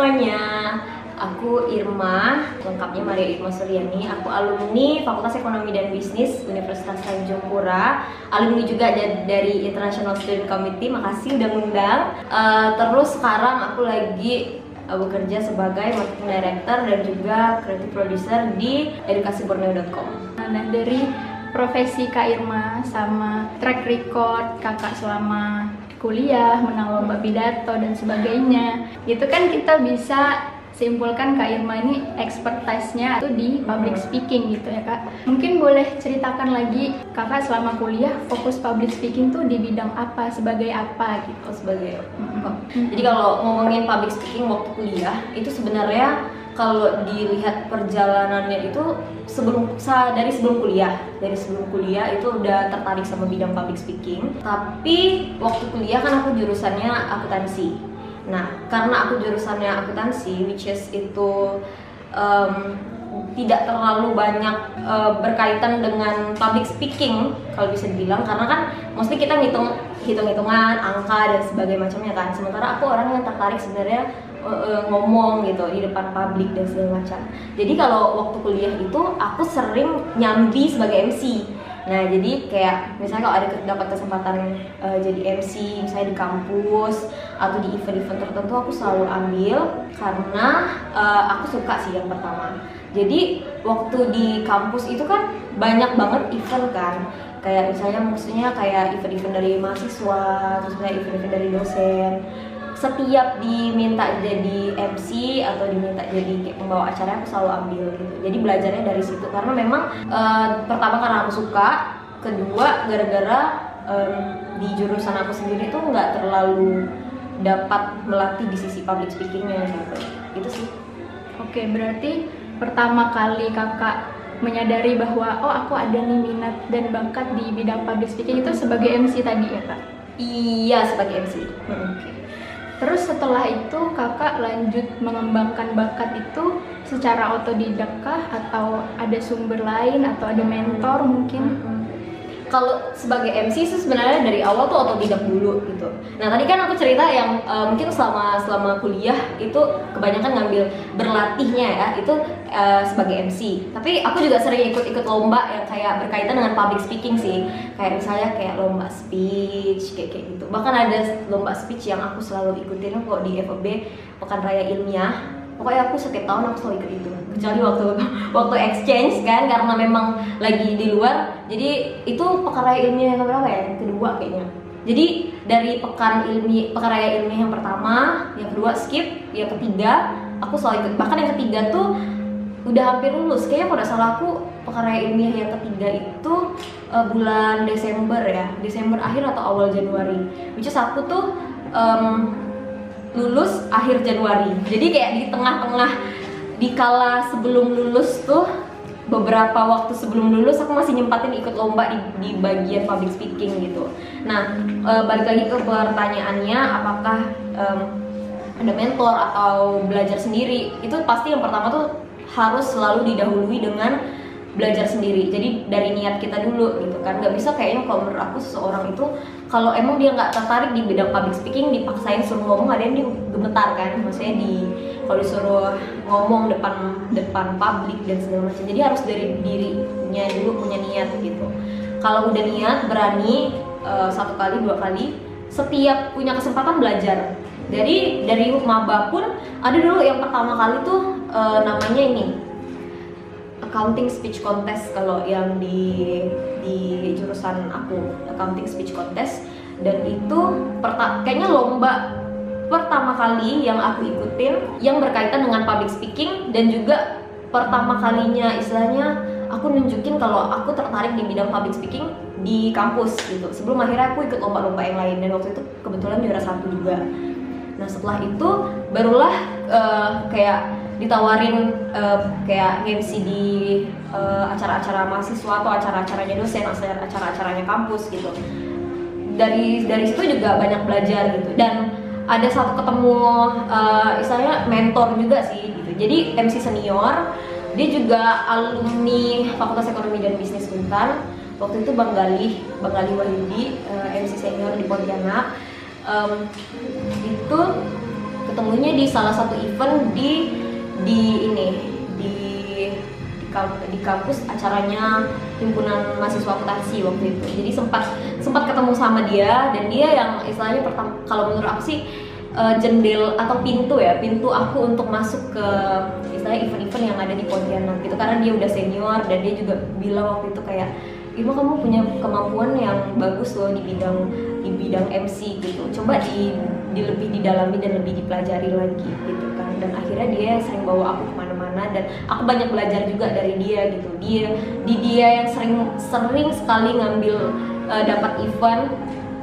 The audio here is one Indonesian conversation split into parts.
semuanya, aku Irma, lengkapnya Maria Irma Suryani. Aku alumni Fakultas Ekonomi dan Bisnis Universitas Tanjung Pura. Alumni juga da- dari International Student Committee. Makasih udah ngundang. Eh, terus sekarang aku lagi eh, bekerja sebagai marketing director dan juga creative producer di edukasiborneo.com. Nah dari profesi Kak Irma sama track record kakak selama kuliah, menang lomba pidato dan sebagainya, itu kan kita bisa simpulkan Kak Irma ini expertise-nya itu di public speaking gitu ya Kak. Mungkin boleh ceritakan lagi kakak selama kuliah fokus public speaking tuh di bidang apa, sebagai apa gitu. Oh, sebagai Mm-mm. Jadi kalau ngomongin public speaking waktu kuliah itu sebenarnya kalau dilihat perjalanannya itu sebelum dari sebelum kuliah. Dari sebelum kuliah itu udah tertarik sama bidang public speaking. Tapi waktu kuliah kan aku jurusannya akuntansi. Nah karena aku jurusannya akuntansi which is itu em, tidak terlalu banyak eh, berkaitan dengan public speaking kalau bisa dibilang. Karena kan mostly kita ngitung hitung-hitungan angka dan sebagainya macamnya kan. Sementara aku orang yang tertarik sebenarnya eh, ngomong gitu di depan publik dan segala macam. Jadi kalau waktu kuliah itu aku sering nyambi sebagai MC nah jadi kayak misalnya kalau ada dapat kesempatan eh, jadi MC misalnya di kampus atau di event-event tertentu aku selalu ambil karena eh, aku suka sih yang pertama. Jadi waktu di kampus itu kan banyak banget event kan. Kayak misalnya maksudnya kayak event-event dari mahasiswa terus misalnya event-event dari dosen setiap diminta jadi MC atau diminta jadi kayak pembawa acara aku selalu ambil gitu jadi belajarnya dari situ karena memang eh, pertama karena aku suka kedua gara-gara em, di jurusan aku sendiri tuh nggak terlalu dapat melatih di sisi public speakingnya gitu itu sih Oke, berarti pertama kali kakak menyadari bahwa oh aku ada nih minat dan bakat di bidang public speaking itu sebagai MC tadi ya kak. iya sebagai MC Hmm. Oke. Terus setelah itu kakak lanjut mengembangkan bakat itu secara otodidak kah? Atau ada sumber lain? Atau ada mentor mungkin? Kalau sebagai MC sih sebenarnya dari awal tuh otodidak dulu gitu. Nah tadi kan aku cerita yang eh, mungkin selama selama kuliah itu kebanyakan ngambil berlatihnya ya itu eh, sebagai MC. Tapi aku juga sering ikut-ikut lomba yang kayak berkaitan dengan public speaking sih. Kayak misalnya kayak lomba speech kayak kayak gitu. Bahkan ada lomba speech yang aku selalu ikutin kok di FOB Pekan Raya Ilmiah pokoknya aku setiap tahun aku selalu ikut itu. Kecuali waktu waktu exchange kan karena memang lagi di luar. Jadi itu pekan raya ilmiah yang berapa ya kedua kayaknya. Jadi dari pekan ilmi pekan raya ilmiah yang pertama yang kedua skip yang ketiga aku selalu ikut. Bahkan yang ketiga tuh udah hampir lulus. Kayaknya kalau nggak salah aku pekan raya ilmiah yang ketiga itu eh, bulan Desember ya. Desember akhir atau awal Januari. Which is aku tuh em, lulus akhir Januari. Jadi kayak di tengah-tengah di kala sebelum lulus tuh beberapa waktu sebelum lulus aku masih nyempatin ikut lomba di, di bagian public speaking gitu. Nah, eh, balik lagi ke pertanyaannya apakah em, ada mentor atau belajar sendiri? Itu pasti yang pertama tuh harus selalu didahului dengan belajar sendiri jadi dari niat kita dulu gitu kan nggak bisa kayaknya kalau menurut aku seseorang itu kalau emang dia nggak tertarik di bidang public speaking dipaksain suruh ngomong ada yang dia gemetar kan? Maksudnya di kalau disuruh ngomong depan depan publik dan segala macam. Jadi harus dari dirinya dulu punya niat gitu. Kalau udah niat berani eh, satu kali dua kali setiap punya kesempatan belajar. Dari dari maba pun ada dulu yang pertama kali tuh eh, namanya ini accounting speech contest. Kalau yang di di jurusan aku accounting speech contest. Dan itu kayaknya lomba pertama kali yang aku ikutin yang berkaitan dengan public speaking dan juga pertama kalinya istilahnya aku nunjukin kalau aku tertarik di bidang public speaking di kampus gitu. Sebelum akhirnya aku ikut lomba-lomba yang lain dan waktu itu kebetulan juara satu juga. Nah setelah itu barulah eh, kayak ditawarin eh, kayak MC di eh, acara-acara mahasiswa atau acara-acaranya dosen, acara- acara-acaranya kampus gitu. Dari dari situ juga banyak belajar gitu dan ada satu ketemu eh, istilahnya mentor juga sih gitu. Jadi MC senior dia juga alumni Fakultas Ekonomi dan Bisnis Untan. Waktu itu Bang Galih, Bang Galih Wahyudi, eh, MC senior di Pontianak. Em, itu ketemunya di salah satu event di di ini di di, kamp- di kampus acaranya himpunan mahasiswa akuntansi waktu itu. Jadi sempat sempat ketemu sama dia dan dia yang istilahnya pertama kalau menurut aku sih eh, jendel atau pintu ya pintu aku untuk masuk ke istilahnya event-event yang ada di Pontianak gitu. Karena dia udah senior dan dia juga bilang waktu itu kayak Ima kamu punya kemampuan yang bagus loh di bidang di bidang MC gitu. Coba di, di lebih didalami dan lebih dipelajari lagi gitu kan. Dan akhirnya dia sering bawa aku ke mana-mana dan aku banyak belajar juga dari dia gitu. Dia di dia yang sering sering sekali ngambil eh, dapat event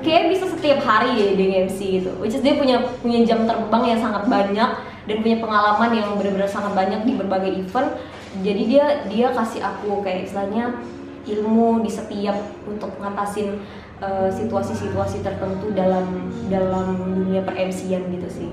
kayak bisa setiap hari ya dia MC gitu. Which is dia punya punya jam terbang yang sangat banyak dan punya pengalaman yang benar-benar sangat banyak di berbagai event. Jadi dia dia kasih aku kayak istilahnya ilmu di setiap untuk ngatasin eh, situasi-situasi tertentu dalam dalam dunia per gitu sih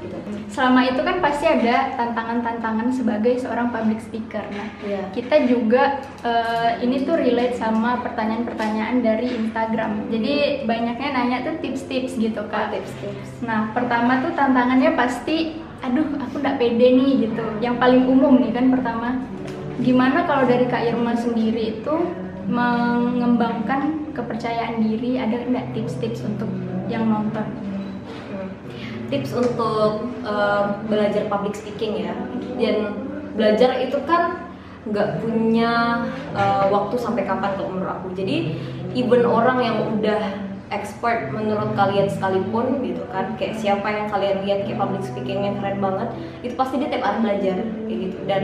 gitu. Selama itu kan pasti ada tantangan-tantangan sebagai seorang public speaker. Nah, Iya. kita juga eh, ini tuh relate sama pertanyaan-pertanyaan dari Instagram. Jadi banyaknya nanya tuh tips-tips gitu kak. tips-tips Nah pertama tuh tantangannya pasti, aduh aku nggak pede nih gitu. Yang paling umum nih kan pertama, gimana kalau dari kak Irma sendiri itu mengembangkan kepercayaan diri? Ada nggak tips-tips untuk yang nonton? Tips untuk eh, belajar public speaking ya dan belajar itu kan nggak punya eh, waktu sampai kapan kalau menurut aku jadi even orang yang udah expert menurut kalian sekalipun gitu kan kayak siapa yang kalian lihat kayak public speaking yang keren banget itu pasti dia tiap hari belajar kayak gitu dan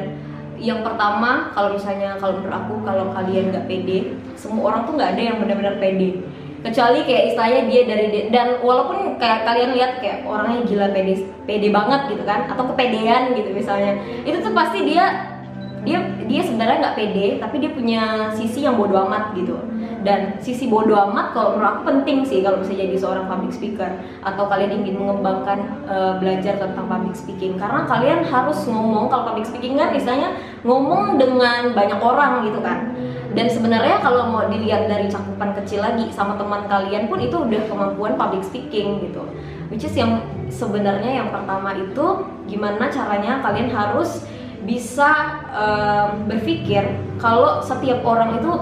yang pertama kalau misalnya kalau menurut aku kalau kalian nggak pede semua orang tuh nggak ada yang benar-benar pede. Kecuali kayak istilahnya dia dari dan walaupun kayak kalian lihat kayak orangnya gila pede pede banget gitu kan atau kepedean gitu misalnya. Itu tuh pasti dia dia dia sebenarnya nggak pede tapi dia punya sisi yang bodoh amat gitu. Dan sisi bodoh amat kalau menurut aku penting sih kalau bisa jadi seorang public speaker. Atau kalian ingin mengembangkan eh, belajar tentang public speaking. Karena kalian harus ngomong kalau public speaking kan istilahnya ngomong dengan banyak orang gitu kan. Dan sebenarnya kalau mau dilihat dari cakupan kecil lagi sama teman kalian pun itu udah kemampuan public speaking gitu. Which is yang sebenarnya yang pertama itu gimana caranya kalian harus bisa em, berpikir kalau setiap orang itu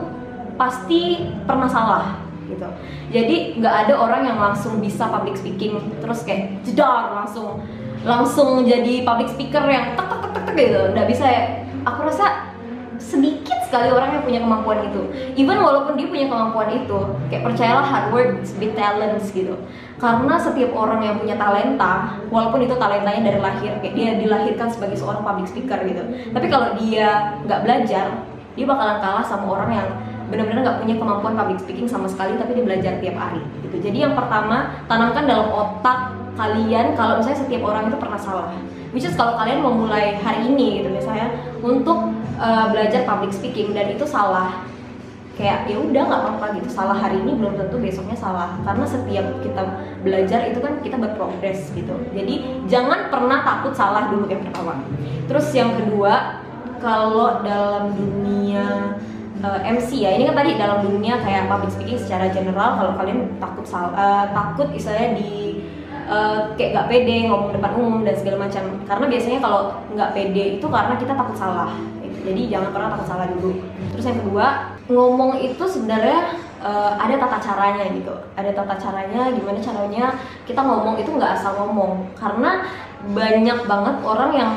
pasti pernah salah gitu. Jadi nggak ada orang yang langsung bisa public speaking terus kayak jedar langsung langsung jadi public speaker yang tek tek tek tek, tek gitu. Nggak bisa ya. Aku rasa sedikit sekali orang yang punya kemampuan itu. Even walaupun dia punya kemampuan itu kayak percayalah hard work beat talents gitu karena setiap orang yang punya talenta walaupun itu talentanya dari lahir kayak dia dilahirkan sebagai seorang public speaker gitu. Tapi kalau dia nggak belajar dia bakalan kalah sama orang yang benar-benar nggak punya kemampuan public speaking sama sekali tapi dia belajar tiap hari gitu. Jadi yang pertama tanamkan dalam otak kalian kalau misalnya setiap orang itu pernah salah. Which is kalau kalian mau mulai hari ini gitu misalnya untuk uh, belajar public speaking dan itu salah kayak ya udah nggak apa-apa gitu. Salah hari ini belum tentu besoknya salah. Karena setiap kita belajar itu kan kita berprogres gitu. Jadi jangan pernah takut salah dulu yang pertama. Terus yang kedua kalau dalam dunia uh, MC ya ini kan tadi dalam dunia kayak public speaking secara general kalau kalian takut sal uh, takut istilahnya di uh, kayak nggak pede ngomong depan umum dan segala macam. Karena biasanya kalau nggak pede itu karena kita takut salah. Jadi jangan pernah takut salah dulu. Terus yang kedua ngomong itu sebenarnya uh, ada tata caranya gitu ada tata caranya gimana caranya kita ngomong itu nggak asal ngomong karena banyak banget orang yang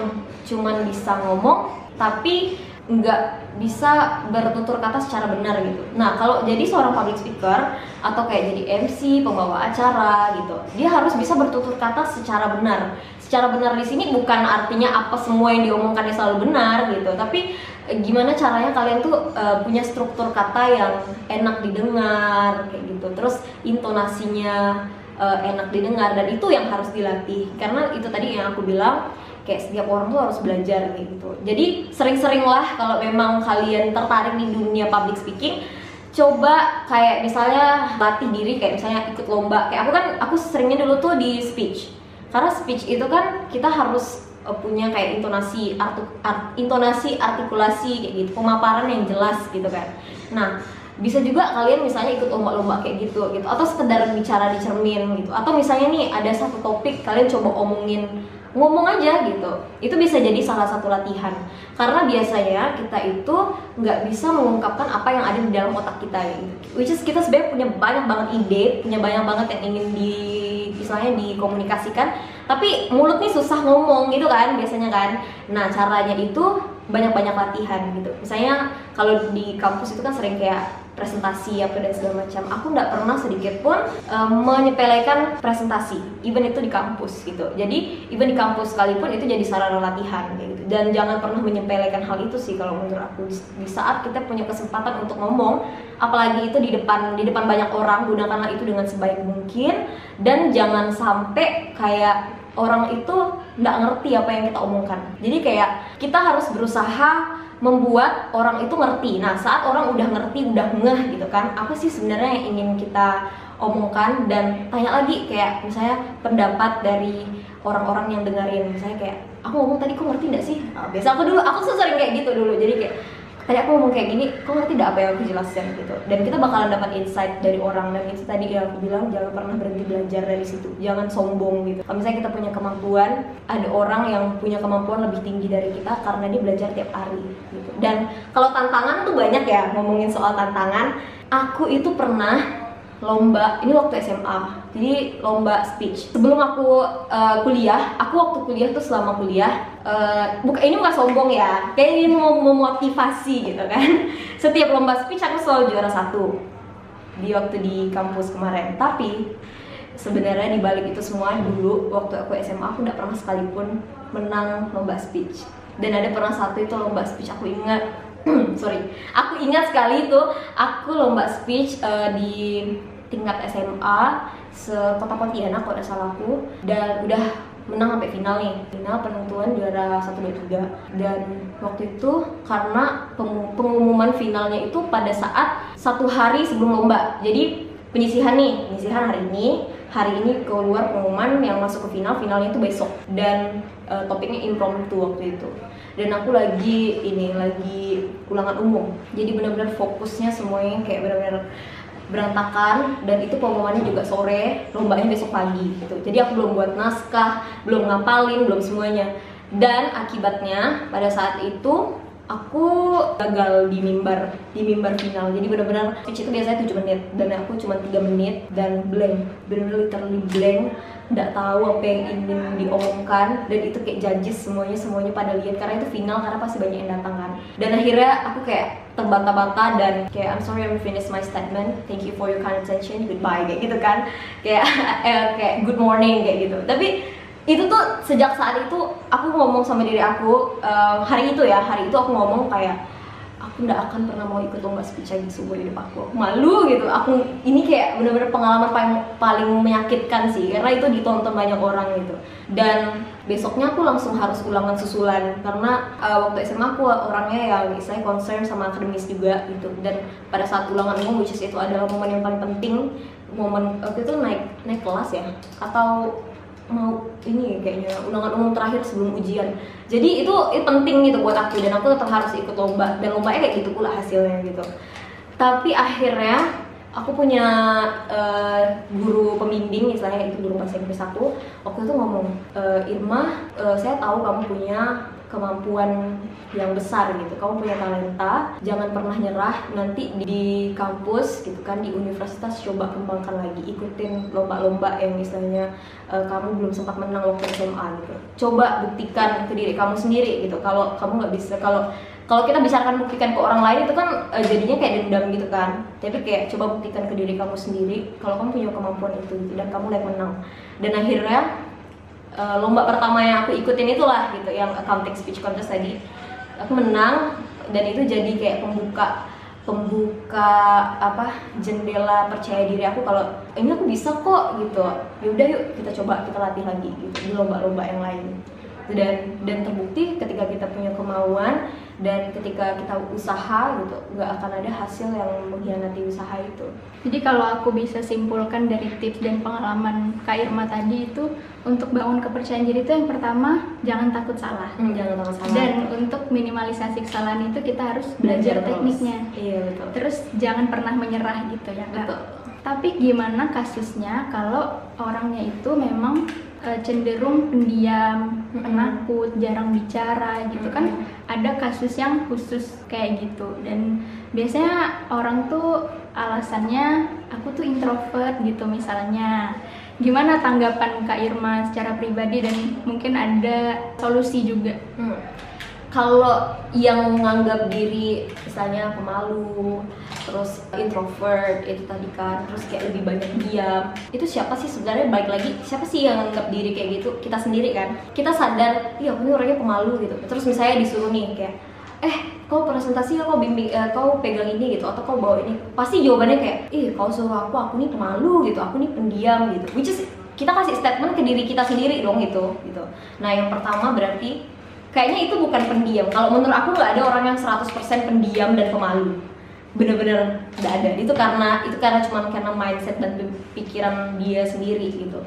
cuman bisa ngomong tapi nggak bisa bertutur kata secara benar gitu. Nah kalau jadi seorang public speaker atau kayak jadi MC, pembawa acara gitu, dia harus bisa bertutur kata secara benar. Secara benar di sini bukan artinya apa semua yang diomongkannya selalu benar gitu, tapi eh, gimana caranya kalian tuh eh, punya struktur kata yang enak didengar kayak gitu. Terus intonasinya eh, enak didengar dan itu yang harus dilatih. Karena itu tadi yang aku bilang kayak setiap orang tuh harus belajar kayak gitu. Jadi sering-seringlah kalau memang kalian tertarik di dunia public speaking coba kayak misalnya latih diri kayak misalnya ikut lomba. Kayak aku kan aku seringnya dulu tuh di speech karena speech itu kan kita harus uh, punya kayak intonasi artu, art- intonasi artikulasi kayak gitu pemaparan yang jelas gitu kan. Nah bisa juga kalian misalnya ikut lomba-lomba kayak gitu gitu. Atau sekedar bicara di cermin gitu. Atau misalnya nih ada satu topik kalian coba omongin ngomong aja gitu. Itu bisa jadi salah satu latihan. Karena biasanya kita itu nggak bisa mengungkapkan apa yang ada di dalam otak kita gitu. which is kita sebenarnya punya banyak banget ide punya banyak banget yang ingin di misalnya dikomunikasikan tapi mulut nih susah ngomong gitu kan biasanya kan. Nah caranya itu banyak-banyak latihan gitu. Misalnya kalau di kampus itu kan sering kayak presentasi apa dan segala macam. Aku nggak pernah sedikit pun um, menyepelekan presentasi even itu di kampus gitu. Jadi even di kampus sekalipun itu jadi sarana latihan gitu. Dan jangan pernah menyepelekan hal itu sih kalau menurut aku. Di saat kita punya kesempatan untuk ngomong apalagi itu di depan di depan banyak orang gunakanlah itu dengan sebaik mungkin. Dan jangan sampai kayak orang itu nggak ngerti apa yang kita omongkan jadi kayak kita harus berusaha membuat orang itu ngerti. Nah, saat orang udah ngerti, udah ngeh gitu kan, apa sih sebenarnya yang ingin kita omongkan dan tanya lagi kayak misalnya pendapat dari orang-orang yang dengerin misalnya kayak aku ngomong tadi kok ngerti nggak sih? Nah, biasa aku dulu, aku sering kayak gitu dulu, jadi kayak tadi aku ngomong kayak gini, kok ngerti tidak apa yang aku jelaskan gitu? Dan kita bakalan dapat insight dari orang. Dan itu tadi yang aku bilang jangan pernah berhenti belajar dari situ. Jangan sombong gitu. Kalau misalnya kita punya kemampuan ada orang yang punya kemampuan lebih tinggi dari kita karena dia belajar tiap hari gitu. Dan kalau tantangan tuh banyak ya ngomongin soal tantangan. Aku itu pernah lomba ini waktu SMA jadi lomba speech. Sebelum aku uh, kuliah aku waktu kuliah tuh selama kuliah uh, buka ini bukan sombong ya kayak ini mau memotivasi gitu kan. Setiap lomba speech aku selalu juara satu. Di waktu di kampus kemarin. Tapi sebenarnya di balik itu semua dulu waktu aku SMA aku tidak pernah sekalipun menang lomba speech. Dan ada pernah satu itu lomba speech aku ingat sorry. Aku ingat sekali itu aku lomba speech uh, di tingkat SMA sekota Pontianak kalau salah aku. Dan udah menang sampai final nih. Final penentuan juara satu dua tiga. Dan waktu itu karena pengumuman finalnya itu pada saat satu hari sebelum lomba. Jadi penyisihan nih penyisihan hari ini hari ini keluar pengumuman yang masuk ke final finalnya itu besok. Dan uh, topiknya impromptu waktu itu dan aku lagi ini lagi ulangan umum. Jadi benar-benar fokusnya semuanya kayak benar-benar berantakan. Dan itu pengumumannya juga sore lombanya besok pagi gitu. Jadi aku belum buat naskah belum ngapalin belum semuanya. Dan akibatnya pada saat itu aku gagal di mimbar di mimbar final. Jadi benar-benar speech itu biasanya 7 menit dan aku cuma tiga menit dan blank. Benar-benar literally blank. Nggak tahu apa yang ingin diomongkan dan itu kayak judges semuanya semuanya pada lihat karena itu final karena pasti banyak yang datang kan. Dan akhirnya aku kayak terbata-bata dan kayak I'm sorry I'm finish my statement. Thank you for your kind attention. Goodbye. Kayak gitu kan. Kayak eh, kayak good morning. Kayak gitu. Tapi itu tuh sejak saat itu aku ngomong sama diri aku uh, hari itu ya hari itu aku ngomong kayak aku nggak akan pernah mau ikut lomba speech hidup aku. aku malu gitu. Aku ini kayak bener-bener pengalaman paling paling menyakitkan sih karena itu ditonton banyak orang gitu. Dan besoknya aku langsung harus ulangan susulan karena uh, waktu SMA aku orangnya yang saya concern sama akademis juga gitu. Dan pada saat ulangan umum which is itu adalah momen yang paling penting momen waktu itu naik naik kelas ya atau mau ini kayaknya ulangan umum terakhir sebelum ujian. Jadi itu, itu penting gitu buat aku dan aku tetap harus ikut lomba. Dan lombanya kayak gitu pula hasilnya gitu. Tapi akhirnya aku punya uh, guru pembimbing misalnya itu guru pas SMP 1 waktu itu ngomong e, Irma uh, saya tahu kamu punya kemampuan yang besar gitu. Kamu punya talenta. Jangan pernah nyerah. Nanti di kampus gitu kan di universitas coba kembangkan lagi. Ikutin lomba-lomba yang misalnya uh, kamu belum sempat menang waktu SMA gitu. Coba buktikan ke diri kamu sendiri gitu. Kalau kamu nggak bisa kalau kalau kita bicarakan buktikan ke orang lain itu kan uh, jadinya kayak dendam gitu kan. Tapi kayak coba buktikan ke diri kamu sendiri kalau kamu punya kemampuan itu gitu, dan kamu layak menang. Dan akhirnya uh, lomba pertama yang aku ikutin itulah gitu yang accounting speech contest tadi. Aku menang dan itu jadi kayak pembuka pembuka apa jendela percaya diri aku kalau ini aku bisa kok gitu. Yaudah yuk kita coba kita latih lagi gitu di lomba-lomba yang lain. Dan dan terbukti ketika kita punya kemauan dan ketika kita usaha gitu nggak akan ada hasil yang mengkhianati usaha itu Jadi kalau aku bisa simpulkan dari tips dan pengalaman Kak Irma tadi itu untuk bangun kepercayaan diri itu yang pertama jangan takut salah. hmm, jangan takut salah Dan untuk minimalisasi kesalahan itu kita harus belajar terus. tekniknya. iya betul Terus jangan pernah menyerah gitu ya Kak. betul Tapi gimana kasusnya kalau orangnya itu memang eh, cenderung pendiam, Mm-mm. penakut, jarang bicara gitu kan? Ada kasus yang khusus kayak gitu dan biasanya orang tuh alasannya aku tuh introvert gitu misalnya. Gimana tanggapan Kak Irma secara pribadi dan mungkin ada solusi juga? Hmm. Kalau yang menganggap diri misalnya pemalu, terus introvert itu tadi kan, terus kayak lebih banyak diam, itu siapa sih sebenarnya? Balik lagi siapa sih yang menganggap diri kayak gitu? Kita sendiri kan. Kita sadar, iya aku ini orangnya pemalu gitu. Terus misalnya disuruh nih kayak eh kau presentasi kau bimbing eh, kau pegang ini gitu atau kau bawa ini. Pasti jawabannya kayak ih kau suruh aku aku nih pemalu gitu. Aku nih pendiam gitu. Which is kita kasih statement ke diri kita sendiri dong gitu gitu. Nah yang pertama berarti kayaknya itu bukan pendiam. Kalau menurut aku nggak ada orang yang 100% pendiam dan pemalu bener-bener nggak ada. Itu karena itu karena cuma karena mindset dan pikiran dia sendiri gitu.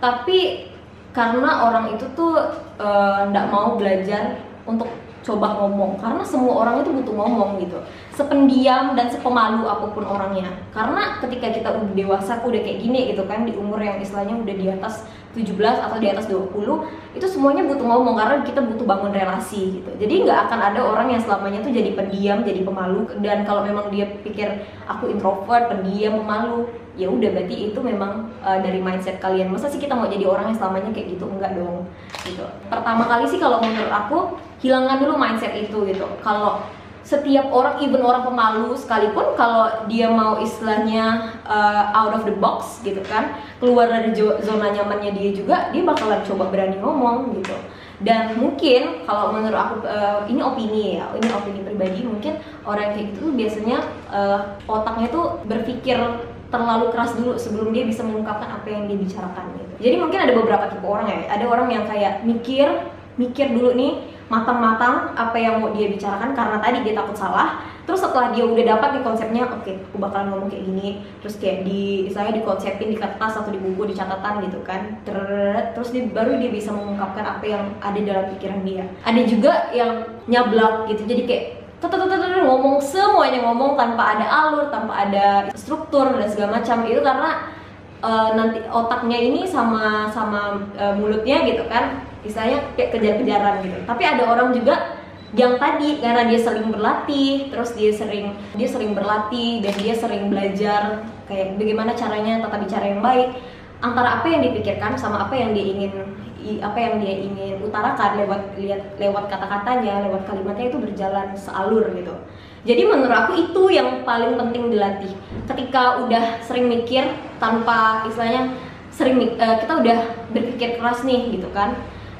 Tapi karena orang itu tuh eh, nggak mau belajar untuk coba ngomong. Karena semua orang itu butuh ngomong gitu. Sependiam dan sepemalu apa pun orangnya. Karena ketika kita udah dewasa udah kayak gini gitu kan di umur yang istilahnya udah di atas 17 atau di atas 20 itu semuanya butuh ngomong karena kita butuh bangun relasi gitu. Jadi nggak akan ada orang yang selamanya tuh jadi pendiam jadi pemalu. Dan kalau memang dia pikir aku introvert pendiam pemalu ya udah berarti itu memang uh, dari mindset kalian. Masa sih kita mau jadi orang yang selamanya kayak gitu? Enggak dong gitu. Pertama kali sih kalau menurut aku hilangkan dulu mindset itu gitu. Kalau setiap orang even orang pemalu sekalipun kalau dia mau istilahnya uh, out of the box gitu kan keluar dari zona nyamannya dia juga dia bakalan coba berani ngomong gitu. Dan mungkin kalau menurut aku uh, ini opini ya ini opini pribadi mungkin orang kayak gitu tuh biasanya uh, otaknya tuh berpikir terlalu keras dulu sebelum dia bisa mengungkapkan apa yang dia bicarakan gitu. Jadi mungkin ada beberapa tipe orang ya. Ada orang yang kayak mikir mikir dulu nih matang-matang apa yang mau dia bicarakan karena tadi dia takut salah. Terus setelah dia udah dapat nih konsepnya oke aku bakalan ngomong kayak gini. Terus kayak di saya dikonsepin di kertas atau di buku di catatan gitu kan. Terus dia baru dia bisa mengungkapkan apa yang ada dalam pikiran dia. Ada juga yang nyablak gitu. Jadi kayak ngomong semuanya ngomong tanpa ada alur tanpa ada struktur dan segala macam. Itu karena uh, nanti otaknya ini sama sama uh, mulutnya gitu kan. Misalnya kayak kejar-kejaran gitu. Tapi ada orang juga yang tadi karena dia sering berlatih terus dia sering dia sering berlatih dan dia sering belajar kayak bagaimana caranya tata bicara yang baik. Antara apa yang dipikirkan sama apa yang dia ingin apa yang dia ingin utarakan lewat lihat lewat kata-katanya lewat kalimatnya itu berjalan sealur gitu. Jadi menurut aku itu yang paling penting dilatih. Ketika udah sering mikir tanpa istilahnya sering eh, kita udah berpikir keras nih gitu kan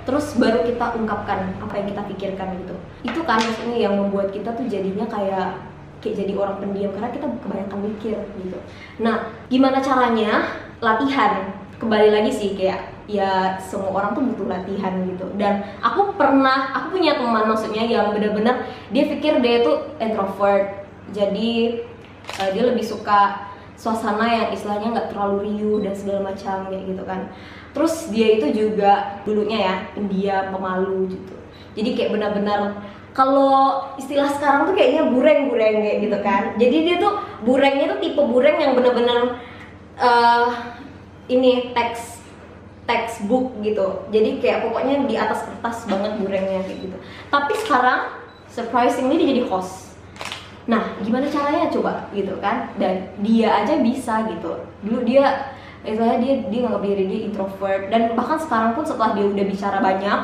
terus baru kita ungkapkan apa yang kita pikirkan gitu. Itu kan maksudnya yang membuat kita tuh jadinya kayak kayak jadi orang pendiam karena kita kebanyakan mikir gitu. Nah gimana caranya? Latihan kembali lagi sih kayak ya semua orang tuh butuh latihan gitu. Dan aku pernah aku punya teman maksudnya yang bener-bener dia pikir dia itu introvert. Jadi eh, dia lebih suka suasana yang istilahnya nggak terlalu riuh dan segala macam kayak gitu kan. Terus dia itu juga dulunya ya pendiam pemalu gitu. Jadi kayak benar-benar kalau istilah sekarang tuh kayaknya bureng-bureng kayak gitu kan. Jadi dia tuh burengnya tuh tipe bureng yang benar-benar eh, ini teks textbook gitu. Jadi kayak pokoknya di atas kertas banget burengnya kayak gitu. Tapi sekarang surprisingly dia jadi host. Nah gimana caranya coba gitu kan? Dan dia aja bisa gitu. Dulu dia istilahnya dia dia nganggap diri dia introvert. Dan bahkan sekarang pun setelah dia udah bicara banyak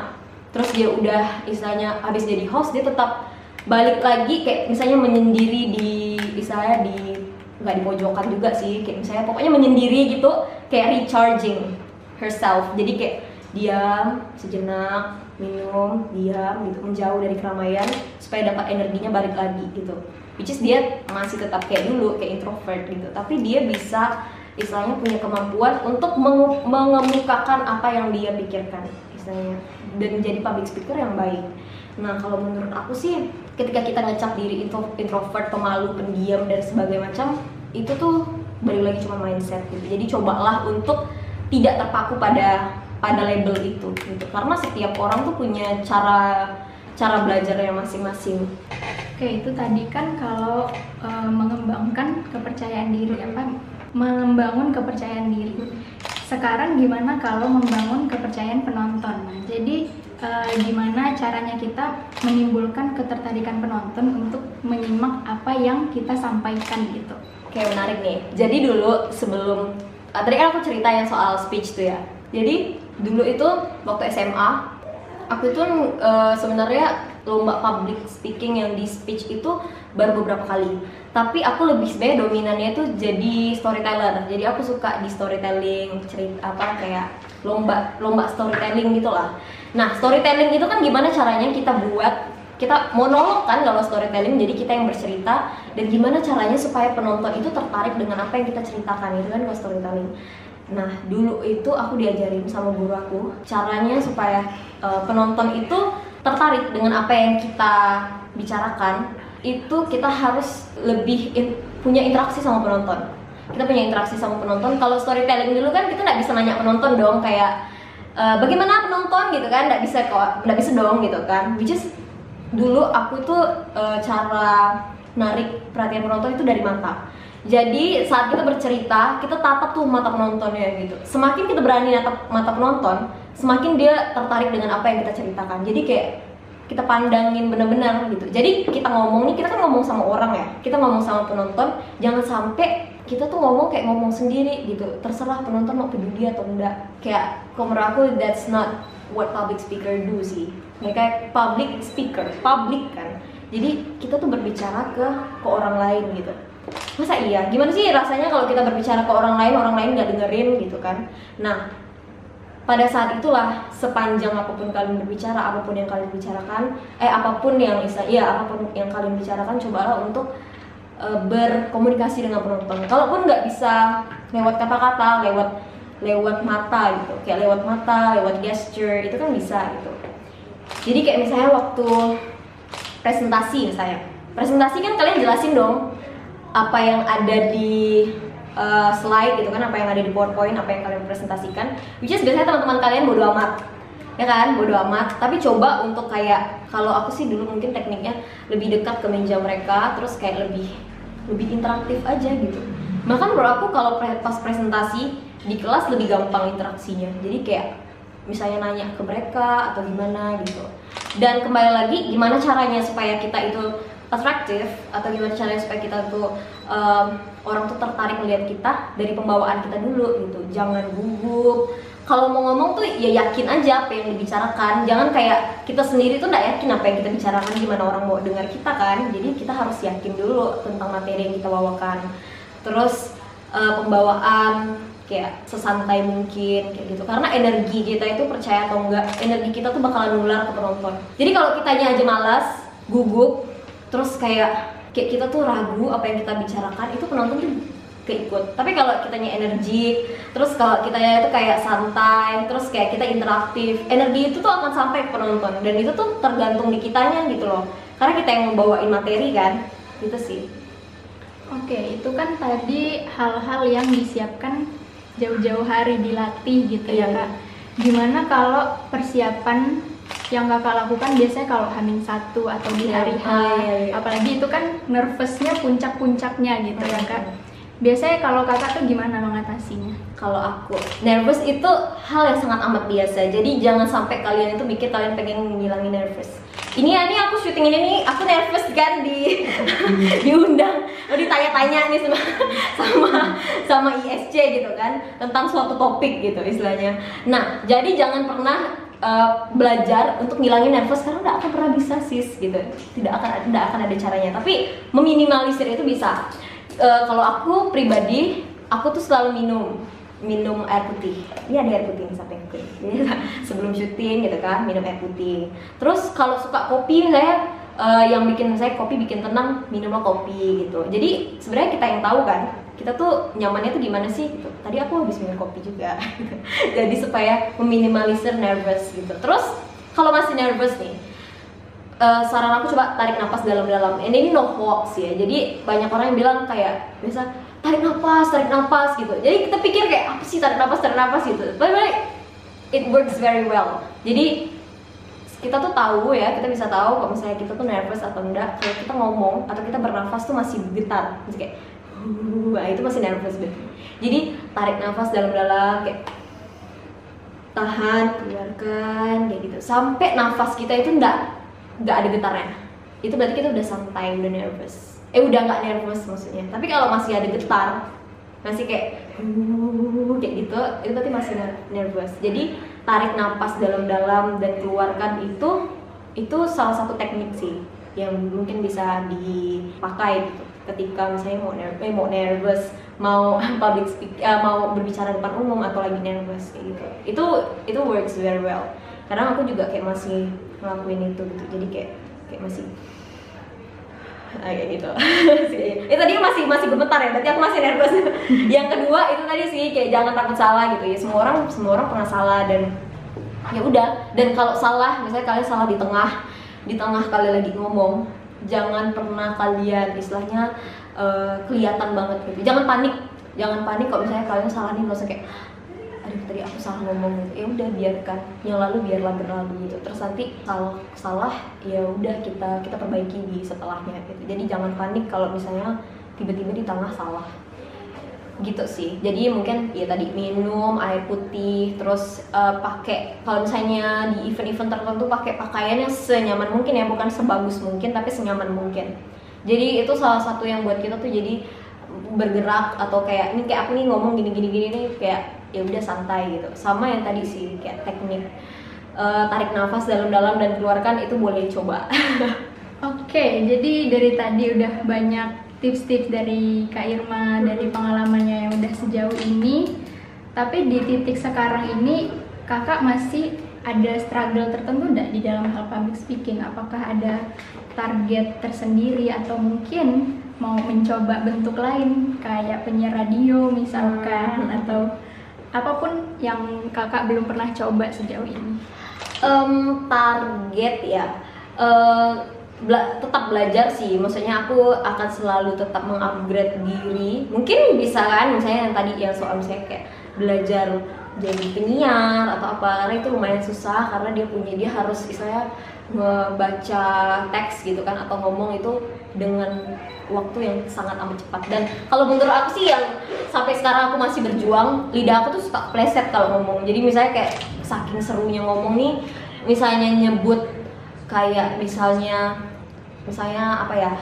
terus dia udah istilahnya habis jadi host dia tetap balik lagi kayak misalnya menyendiri di misalnya di nggak di pojokan juga sih. Kayak misalnya pokoknya menyendiri gitu kayak recharging herself. Jadi kayak diam sejenak minum diam gitu menjauh dari keramaian supaya dapat energinya balik lagi gitu. Which is dia masih tetap kayak dulu kayak introvert gitu. Tapi dia bisa istilahnya punya kemampuan untuk mengu- mengemukakan apa yang dia pikirkan istilahnya. Dan jadi public speaker yang baik. Nah kalau menurut aku sih ketika kita ngecap diri intro, introvert pemalu pendiam dan sebagainya macam itu tuh balik lagi cuma mindset gitu jadi cobalah untuk tidak terpaku pada pada label itu gitu karena setiap orang tuh punya cara cara belajarnya masing-masing Oke, itu tadi kan kalau e, mengembangkan kepercayaan diri apa membangun kepercayaan diri. Sekarang gimana kalau membangun kepercayaan penonton? Nah, jadi e, gimana caranya kita menimbulkan ketertarikan penonton untuk menyimak apa yang kita sampaikan gitu? Oke, menarik nih. Jadi dulu sebelum uh, tadi kan aku cerita yang soal speech tuh ya. Jadi dulu itu waktu SMA aku itu uh, sebenarnya lomba public speaking yang di speech itu baru beberapa kali tapi aku lebih sebenarnya dominannya itu jadi storyteller jadi aku suka di storytelling cerita apa kayak lomba lomba storytelling gitulah nah storytelling itu kan gimana caranya kita buat kita monolog kan kalau storytelling jadi kita yang bercerita dan gimana caranya supaya penonton itu tertarik dengan apa yang kita ceritakan itu kan kalau storytelling. Nah dulu itu aku diajarin sama guru aku caranya supaya uh, penonton itu tertarik dengan apa yang kita bicarakan itu kita harus lebih in, punya interaksi sama penonton. Kita punya interaksi sama penonton. Kalau storytelling dulu kan kita nggak bisa nanya penonton dong kayak e, bagaimana penonton? gitu kan nggak bisa kok nggak bisa dong gitu kan. Which is dulu aku tuh e, cara narik perhatian penonton itu dari mata. Jadi saat kita bercerita kita tatap tuh mata penontonnya gitu. Semakin kita berani natap mata penonton semakin dia tertarik dengan apa yang kita ceritakan. Jadi kayak kita pandangin bener-bener gitu. Jadi kita ngomong nih kita kan ngomong sama orang ya. Kita ngomong sama penonton jangan sampai kita tuh ngomong kayak ngomong sendiri gitu. Terserah penonton mau peduli atau enggak. Kayak kalau menurut aku that's not what public speaker do sih kayak public speaker public kan. Jadi kita tuh berbicara ke ke orang lain gitu. Masa iya? Gimana sih rasanya kalau kita berbicara ke orang lain orang lain nggak dengerin gitu kan? Nah pada saat itulah sepanjang apa pun kalian berbicara apa pun yang kalian bicarakan eh apa pun yang ya apa pun yang kalian bicarakan cobalah untuk e, berkomunikasi dengan penonton. Kalaupun nggak bisa lewat kata-kata lewat lewat mata gitu kayak lewat mata lewat gesture itu kan bisa gitu jadi kayak misalnya waktu presentasi misalnya. Presentasi kan kalian jelasin dong apa yang ada di uh, slide gitu kan apa yang ada di PowerPoint apa yang kalian presentasikan. Which is biasanya teman-teman kalian bodo amat ya kan? Bodo amat. Tapi coba untuk kayak kalau aku sih dulu mungkin tekniknya lebih dekat ke meja mereka terus kayak lebih lebih interaktif aja gitu. Bahkan menurut aku kalau pas presentasi di kelas lebih gampang interaksinya. Jadi kayak misalnya nanya ke mereka atau gimana gitu. Dan kembali lagi gimana caranya supaya kita itu atraktif atau gimana caranya supaya kita tuh um, orang tuh tertarik melihat kita dari pembawaan kita dulu gitu. Jangan gugup. Kalau mau ngomong tuh ya yakin aja apa yang dibicarakan. Jangan kayak kita sendiri tuh nggak yakin apa yang kita bicarakan gimana orang mau dengar kita kan. Jadi kita harus yakin dulu tentang materi yang kita bawakan. Terus uh, pembawaan kayak sesantai mungkin kayak gitu. Karena energi kita itu percaya atau enggak energi kita tuh bakalan nular ke penonton. Jadi kalau kitanya aja malas gugup terus kayak kayak kita tuh ragu apa yang kita bicarakan itu penonton tuh keikut. Tapi kalau kitanya energi terus kalau kitanya itu kayak santai terus kayak kita interaktif energi itu tuh akan sampai ke penonton. Dan itu tuh tergantung di kitanya gitu loh. Karena kita yang membawain materi kan gitu sih. Oke itu kan tadi hal-hal yang disiapkan jauh-jauh hari dilatih gitu ya iya. kak gimana kalau persiapan yang kakak lakukan biasanya kalau hamil satu atau di hari H, iya, iya, iya. apalagi itu kan nervousnya puncak-puncaknya gitu ya kak. Biasanya kalau kakak tuh gimana mengatasinya? Kalau aku nervous itu hal yang sangat amat biasa. Jadi jangan sampai kalian itu mikir kalian pengen ngilangin nervous. Ini ya nih aku syuting ini nih aku nervous kan di diundang, ditanya-tanya nih sama sama sama ISC gitu kan tentang suatu topik gitu istilahnya. Nah jadi jangan pernah uh, belajar untuk ngilangin nervous karena nggak akan pernah bisa sis gitu. Tidak akan tidak akan ada caranya. Tapi meminimalisir itu bisa. Uh, kalau aku pribadi aku tuh selalu minum minum air putih ini ada air putih nih sampai sebelum syuting gitu kan minum air putih terus kalau suka kopi saya uh, yang bikin saya kopi bikin tenang minumlah kopi gitu jadi sebenarnya kita yang tahu kan kita tuh nyamannya tuh gimana sih gitu. Tadi aku habis minum kopi juga. Jadi supaya meminimalisir nervous gitu. Terus kalau masih nervous nih uh, saran aku coba tarik nafas dalam-dalam ini ini no hoax ya jadi banyak orang yang bilang kayak biasa tarik nafas tarik nafas gitu. Jadi kita pikir kayak apa sih tarik nafas tarik nafas gitu. But it works very well. Jadi kita tuh tahu ya kita bisa tahu kalau misalnya kita tuh nervous atau enggak. Kalau kita ngomong atau kita bernafas tuh masih getar. Masih kayak wah itu masih nervous gitu jadi tarik nafas dalam-dalam kayak tahan keluarkan kayak gitu. Sampai nafas kita itu enggak nggak ada getarnya. Itu berarti kita udah santai udah nervous eh udah nggak nervous maksudnya. Tapi kalau masih ada getar masih kayak kayak gitu itu berarti masih nervous. Jadi tarik nafas dalam-dalam dan keluarkan itu itu salah satu teknik sih yang mungkin bisa dipakai gitu. Ketika misalnya mau nervous, eh, mau nervous mau public speak uh, mau berbicara depan umum atau lagi nervous kayak gitu. Itu itu works very well. Karena aku juga kayak masih ngelakuin itu gitu. Jadi kayak kayak masih kayak gitu. Itu tadi masih masih gemetar ya. Berarti aku masih nervous. Yang kedua itu tadi sih kayak jangan takut salah gitu ya. Semua orang semua orang pernah salah dan ya udah. Dan kalau salah misalnya kalian salah di tengah di tengah kalian lagi ngomong jangan pernah kalian istilahnya uh, kelihatan banget gitu. Jangan panik. Jangan panik kalau misalnya kalian salah nih langsung kayak aduh tadi aku salah ngomong gitu. Ya udah biarkan. Yang lalu biarlah berlalu gitu. Terus nanti kalau salah ya udah kita kita perbaiki di setelahnya gitu. Jadi jangan panik kalau misalnya tiba-tiba di tengah salah. Gitu sih. Jadi mungkin ya tadi minum air putih terus uh, pakai kalau misalnya di event-event tertentu pakai pakaian yang senyaman mungkin ya. Bukan sebagus mungkin tapi senyaman mungkin. Jadi itu salah satu yang buat kita tuh jadi bergerak atau kayak ini kayak aku nih ngomong gini gini gini nih kayak ya udah santai gitu. Sama yang tadi sih kayak teknik uh, tarik nafas dalam-dalam dan keluarkan itu boleh coba. Oke okay, jadi dari tadi udah banyak tips-tips dari Kak Irma dari pengalamannya yang udah sejauh ini. Tapi di titik sekarang ini kakak masih ada struggle tertentu enggak di dalam hal public speaking? Apakah ada target tersendiri atau mungkin mau mencoba bentuk lain kayak penyiar radio misalkan hmm. atau apa pun yang kakak belum pernah coba sejauh ini? Um, target ya. Uh, bela tetap belajar sih. Maksudnya aku akan selalu tetap mengupgrade diri. Mungkin bisa kan misalnya yang tadi yang soal misalnya kayak belajar jadi penyiar atau apa karena itu lumayan susah karena dia punya dia harus istilahnya membaca teks gitu kan atau ngomong itu dengan waktu yang sangat amat cepat. Dan kalau menurut aku sih yang sampai sekarang aku masih berjuang lidah aku tuh suka pleset kalau ngomong. Jadi misalnya kayak saking serunya ngomong nih misalnya nyebut kayak misalnya misalnya apa ya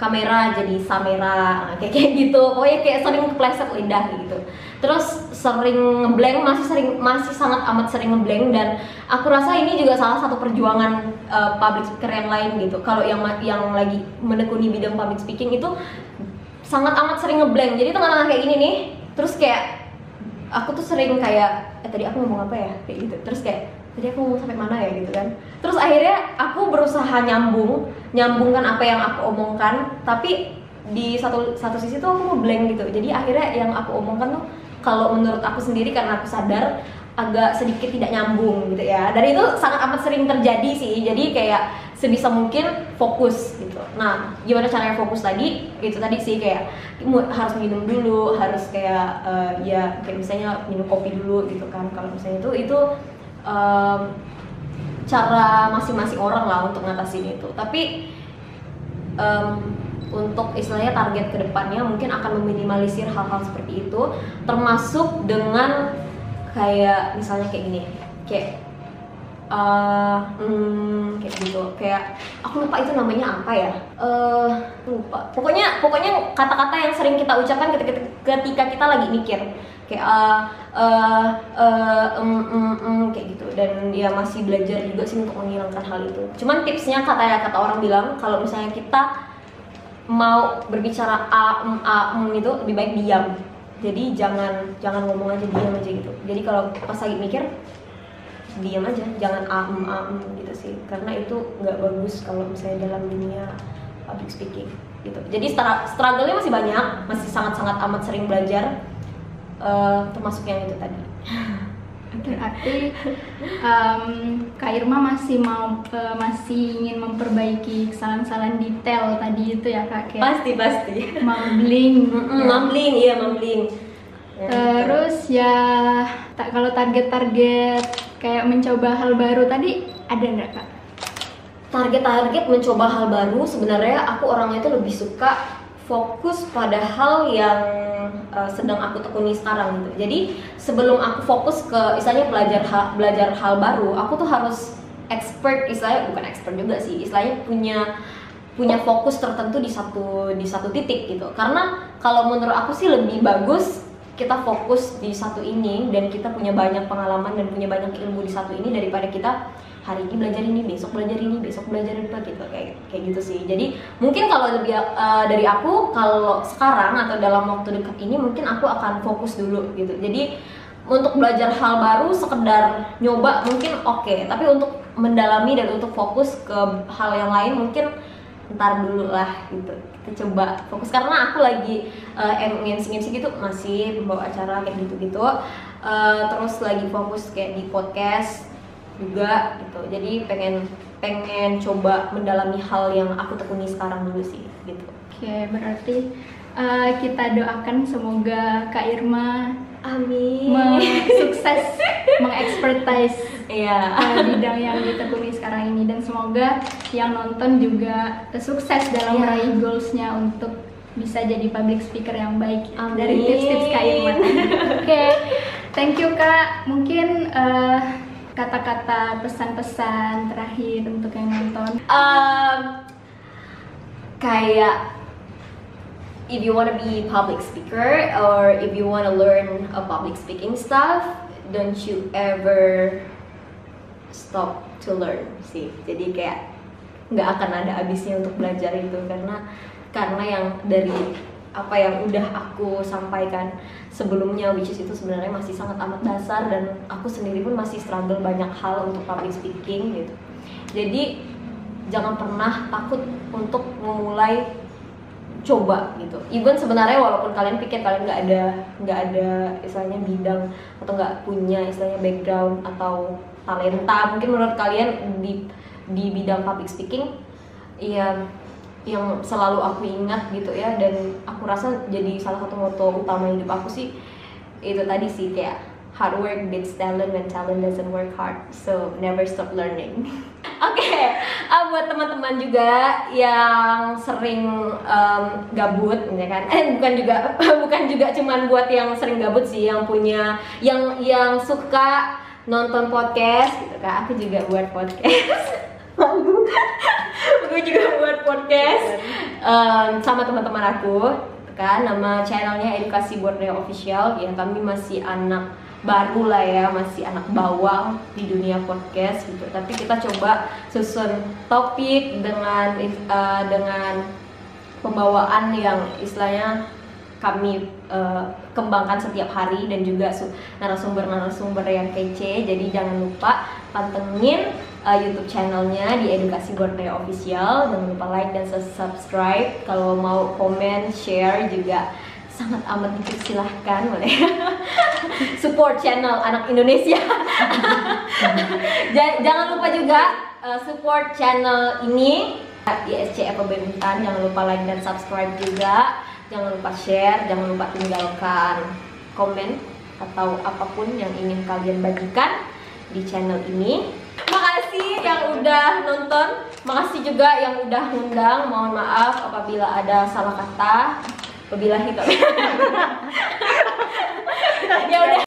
kamera jadi samera kayak kayak gitu. Pokoknya kayak sering kepleset lidah gitu. Terus sering ngeblank masih sering masih sangat amat sering ngeblank dan aku rasa ini juga salah satu perjuangan uh, public speaker yang lain gitu. Kalau yang yang lagi menekuni bidang public speaking itu sangat amat sering ngeblank jadi teman-teman kayak gini nih terus kayak aku tuh sering kayak eh tadi aku ngomong apa ya? Kayak gitu. Terus kayak tadi aku ngomong sampai mana ya? Gitu kan. Terus akhirnya aku berusaha nyambung nyambungkan apa yang aku omongkan tapi di satu satu sisi tuh aku mau blank gitu. Jadi akhirnya yang aku omongkan tuh kalau menurut aku sendiri karena aku sadar agak sedikit tidak nyambung gitu ya. Dan itu sangat amat sering terjadi sih. Jadi kayak sebisa mungkin fokus gitu. Nah gimana caranya fokus tadi itu tadi sih kayak harus minum dulu harus kayak uh, ya kayak misalnya minum kopi dulu gitu kan. Kalau misalnya itu itu um, cara masing-masing orang lah untuk ngatasin itu. Tapi um, untuk istilahnya target ke depannya mungkin akan meminimalisir hal-hal seperti itu termasuk dengan kayak misalnya kayak gini kayak uh, hmm, kayak gitu. Kayak aku lupa itu namanya apa ya. Uh, lupa. Pokoknya pokoknya kata-kata yang sering kita ucapkan ketika, ketika kita lagi mikir. Kayak uh, uh, uh, um, um, um, kayak gitu. Dan ya masih belajar juga sih untuk menghilangkan hal itu. Cuman tipsnya kata kata orang bilang kalau misalnya kita mau berbicara a um, a um itu lebih baik diam. Jadi jangan jangan ngomong aja diam aja gitu. Jadi kalau pas lagi mikir diam aja jangan a um a um gitu sih. Karena itu nggak bagus kalau misalnya dalam dunia public speaking gitu. Jadi struggle-nya masih banyak masih sangat sangat amat sering belajar uh, termasuk yang itu tadi. Berarti em, Kak Irma masih mau eh, masih ingin memperbaiki kesalahan-kesalahan detail tadi itu ya Kak kayak pasti pasti. mumbling. Mm-mm, mumbling iya mumbling. Ya, Terus ya tak kalau target-target kayak mencoba hal baru tadi ada nggak Kak? target-target mencoba hal baru sebenarnya aku orangnya itu lebih suka fokus pada hal yang uh, sedang aku tekuni sekarang gitu. Jadi sebelum aku fokus ke istilahnya belajar hal, belajar hal baru, aku tuh harus expert istilahnya bukan expert juga sih, istilahnya punya punya fokus tertentu di satu di satu titik gitu. Karena kalau menurut aku sih lebih bagus kita fokus di satu ini dan kita punya banyak pengalaman dan punya banyak ilmu di satu ini daripada kita hari ini belajar ini besok belajar ini besok belajar apa gitu kayak kayak gitu sih. Jadi mungkin kalau lebih uh, dari aku kalau sekarang atau dalam waktu dekat ini mungkin aku akan fokus dulu gitu. Jadi untuk belajar hal baru sekedar nyoba mungkin oke. Tapi untuk mendalami dan untuk fokus ke hal yang lain mungkin ntar dulu lah gitu. Kita coba fokus. Karena aku lagi uh, MC-MC gitu masih membawa acara kayak gitu-gitu. Uh, terus lagi fokus kayak di podcast juga gitu. Jadi pengen pengen coba mendalami hal yang aku tekuni sekarang dulu sih gitu. Oke, berarti eh, kita doakan semoga Kak Irma amin. sukses mengekspertise iya eh, bidang yang ditekuni sekarang ini dan semoga yang nonton juga sukses dalam Iya. meraih goalsnya untuk bisa jadi public speaker yang baik Amin. dari tips-tips Kak Irma. Oke, thank you Kak. Mungkin eh, kata-kata pesan-pesan terakhir untuk yang nonton. um, kayak if you want to be public speaker or if you want to learn a public speaking stuff don't you ever stop to learn sih. Jadi kayak nggak akan ada habisnya untuk belajar itu. Karena karena yang dari apa yang udah aku sampaikan sebelumnya which is itu sebenarnya masih sangat amat dasar dan aku sendiri pun masih struggle banyak hal untuk public speaking gitu. Jadi jangan pernah takut untuk memulai coba gitu. Even sebenarnya walaupun kalian pikir kalian nggak ada nggak ada istilahnya bidang atau nggak punya istilahnya background atau talenta. Mungkin menurut kalian di di bidang public speaking iya yang selalu aku ingat gitu ya dan aku rasa jadi salah satu moto utama hidup aku sih itu tadi sih kayak hard work beats talent when talent doesn't work hard so never stop learning. Oke ah, buat teman-teman juga yang sering em, gabut ya kan? Eh bukan juga bukan juga cuman buat yang sering gabut sih yang punya yang yang suka nonton podcast gitu kan. Aku juga buat podcast. Gue juga buat podcast. Em, sama teman-teman aku gitu kan. Nama channelnya edukasi Borneo official. Ya kami masih anak baru lah ya. Masih anak bawang di dunia podcast gitu. Tapi kita coba susun topik dengan eh, dengan pembawaan yang istilahnya kami eh, kembangkan setiap hari dan juga su- narasumber-narasumber yang kece. Jadi jangan lupa pantengin eh, YouTube channelnya di Edukasi Borneo Official. Jangan lupa like dan subscribe. Kalau mau komen share juga sangat amat dipersilahkan boleh. Support channel anak Indonesia. Ja- jangan lupa juga eh, support channel ini di SCF Untan jangan lupa like dan subscribe juga jangan lupa share jangan lupa tinggalkan komen atau apa pun yang ingin kalian bagikan di channel ini. Makasih yang udah nonton. Makasih juga yang udah ngundang. Mohon maaf apabila ada salah kata. Wabillahi taufiq. Ya udah